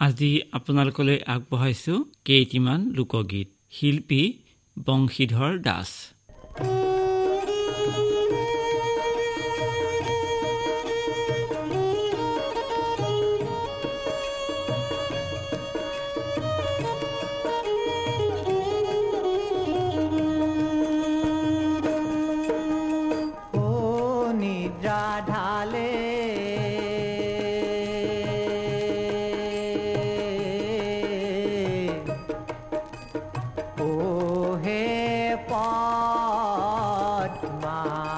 আজি আপোনালোকলৈ আগবঢ়াইছো কেইটিমান লোকগীত। শিল্পী বংশীধৰ দাস।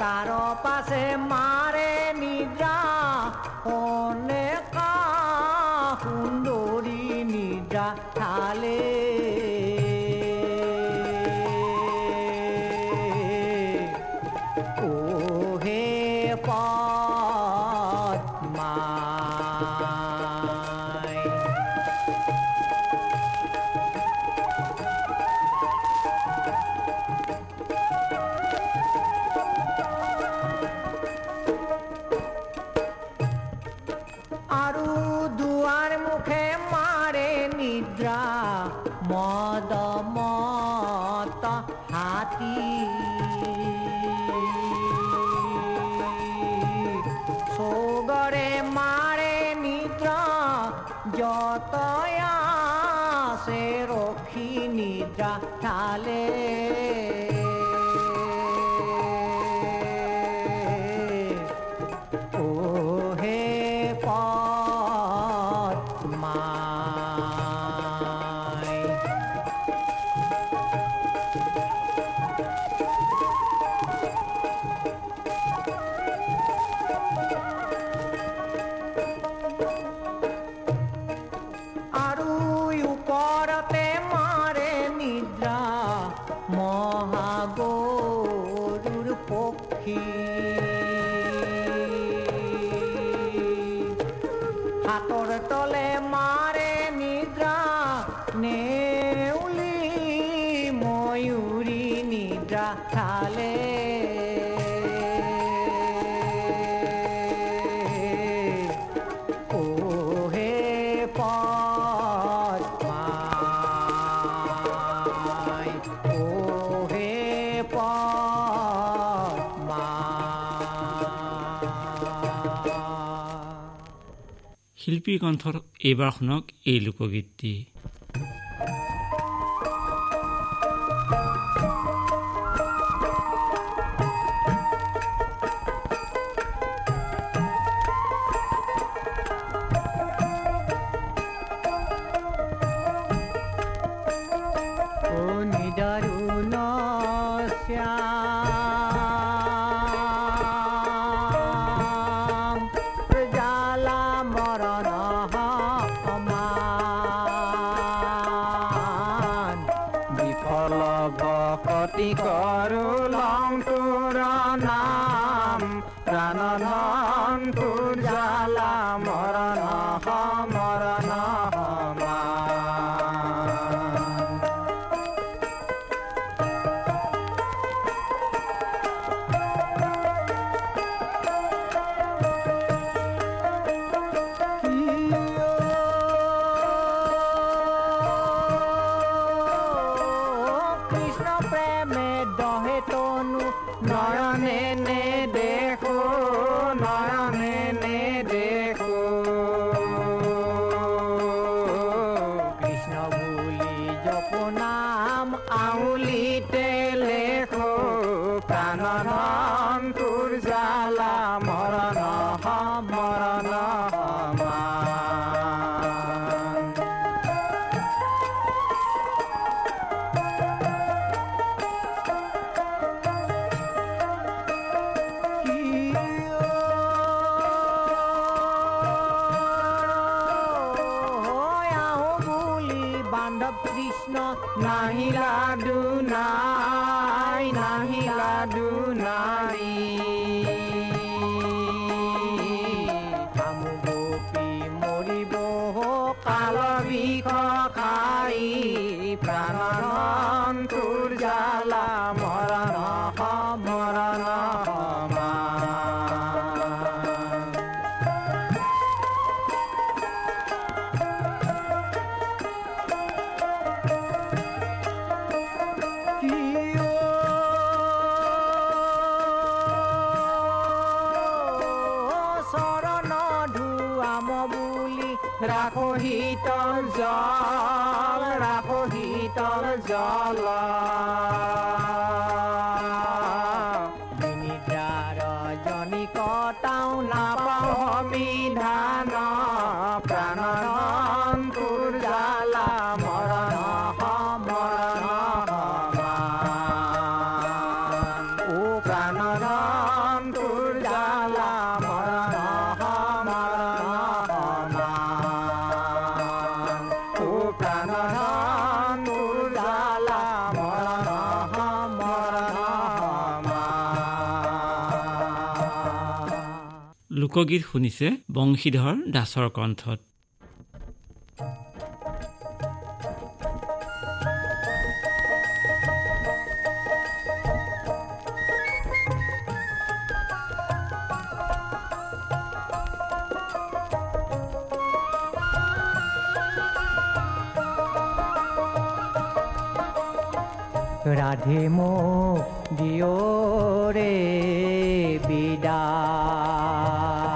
তাৰ পাছে মাৰে নিদ্ৰা অনেকা সুন্দৰী নিদ্ৰা খালে অ' হে পা চারু দুয়ার মুখে মারে নিদ্রা। মদ, মত, হাতি। সোগরে মারে নিদ্রা যত সে রক্ষী নিদ্রা ঠালে শিল্পী কণ্ঠৰ এইবাৰ শুনক এই লোকগীতটি নয়নে নে দেখো নয়নে নে দেখো। কৃষ্ণ বলি জপ নাম আউলিতে লেখো প্রাণ কৃষ্ণ নাহিলা দুনাই নাহিলা দুনাৰী গোপী মৰিব কাল বিষ খাই প্ৰাণ ৰাখো শীতল জল ৰাখো শীতল জল। কটাও নাপাওঁ সমিধান লোকগীত শুনিছে বংশীধৰ দাসৰ কণ্ঠত। ৰাধে মোক দিয়ৰে বিদায়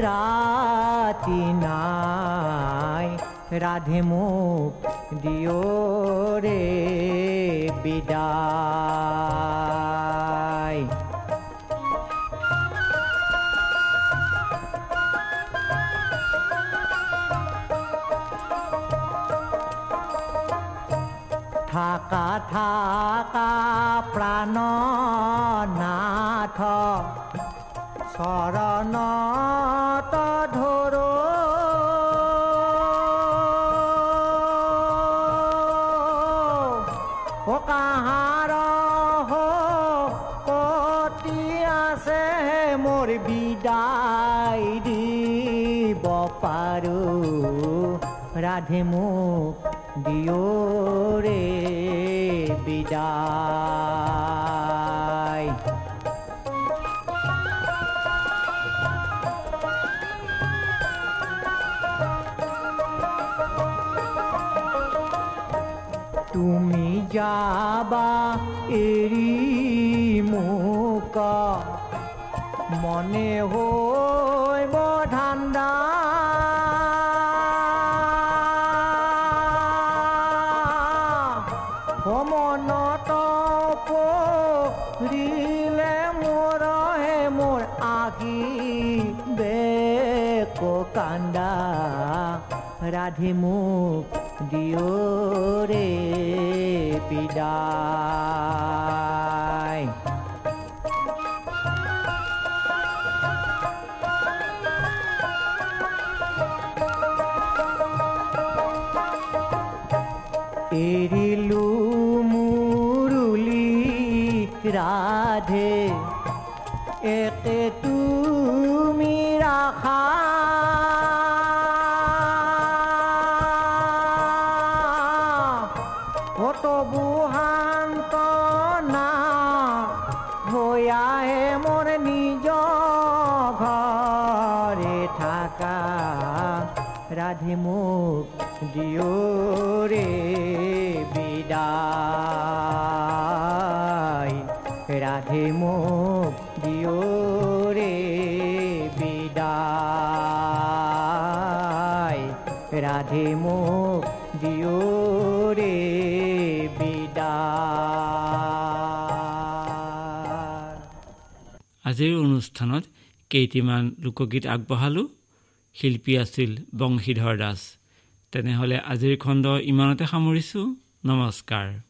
রাতি নাই। রাধে মুখ দিও রে বিদায়। থাকা থাকা প্রাণ প্রাণনাথ শরণ মোর বিদায় দিব পারো। রাধে মুখ দিও রে বিদায়। তুমি যাবা এরি মোকা মনে হৈ ধান্দা মনত পৰিলে মোৰ হে মোৰ আহি বেক কান্দা। ৰাধি মোক দিয়ৰে বিদায় পেরিলু মুরুলি রাধে। একে তুমি রাখা। তবু হান্ত না হইয়াহে মোর নিজ ঘরে থাকা। রাধে মুখ দিও রে। ৰাধে মোক দিয়ৰে বিদায়। ৰাধে মোক দিয়ৰে বিদায়। আজিৰ অনুষ্ঠানত কেইটিমান লোকগীত আগবঢ়ালোঁ। শিল্পী আছিল বংশীধৰ দাস। তেনেহ'লে আজিৰ খণ্ড ইমানতে সামৰিছোঁ। নমস্কাৰ।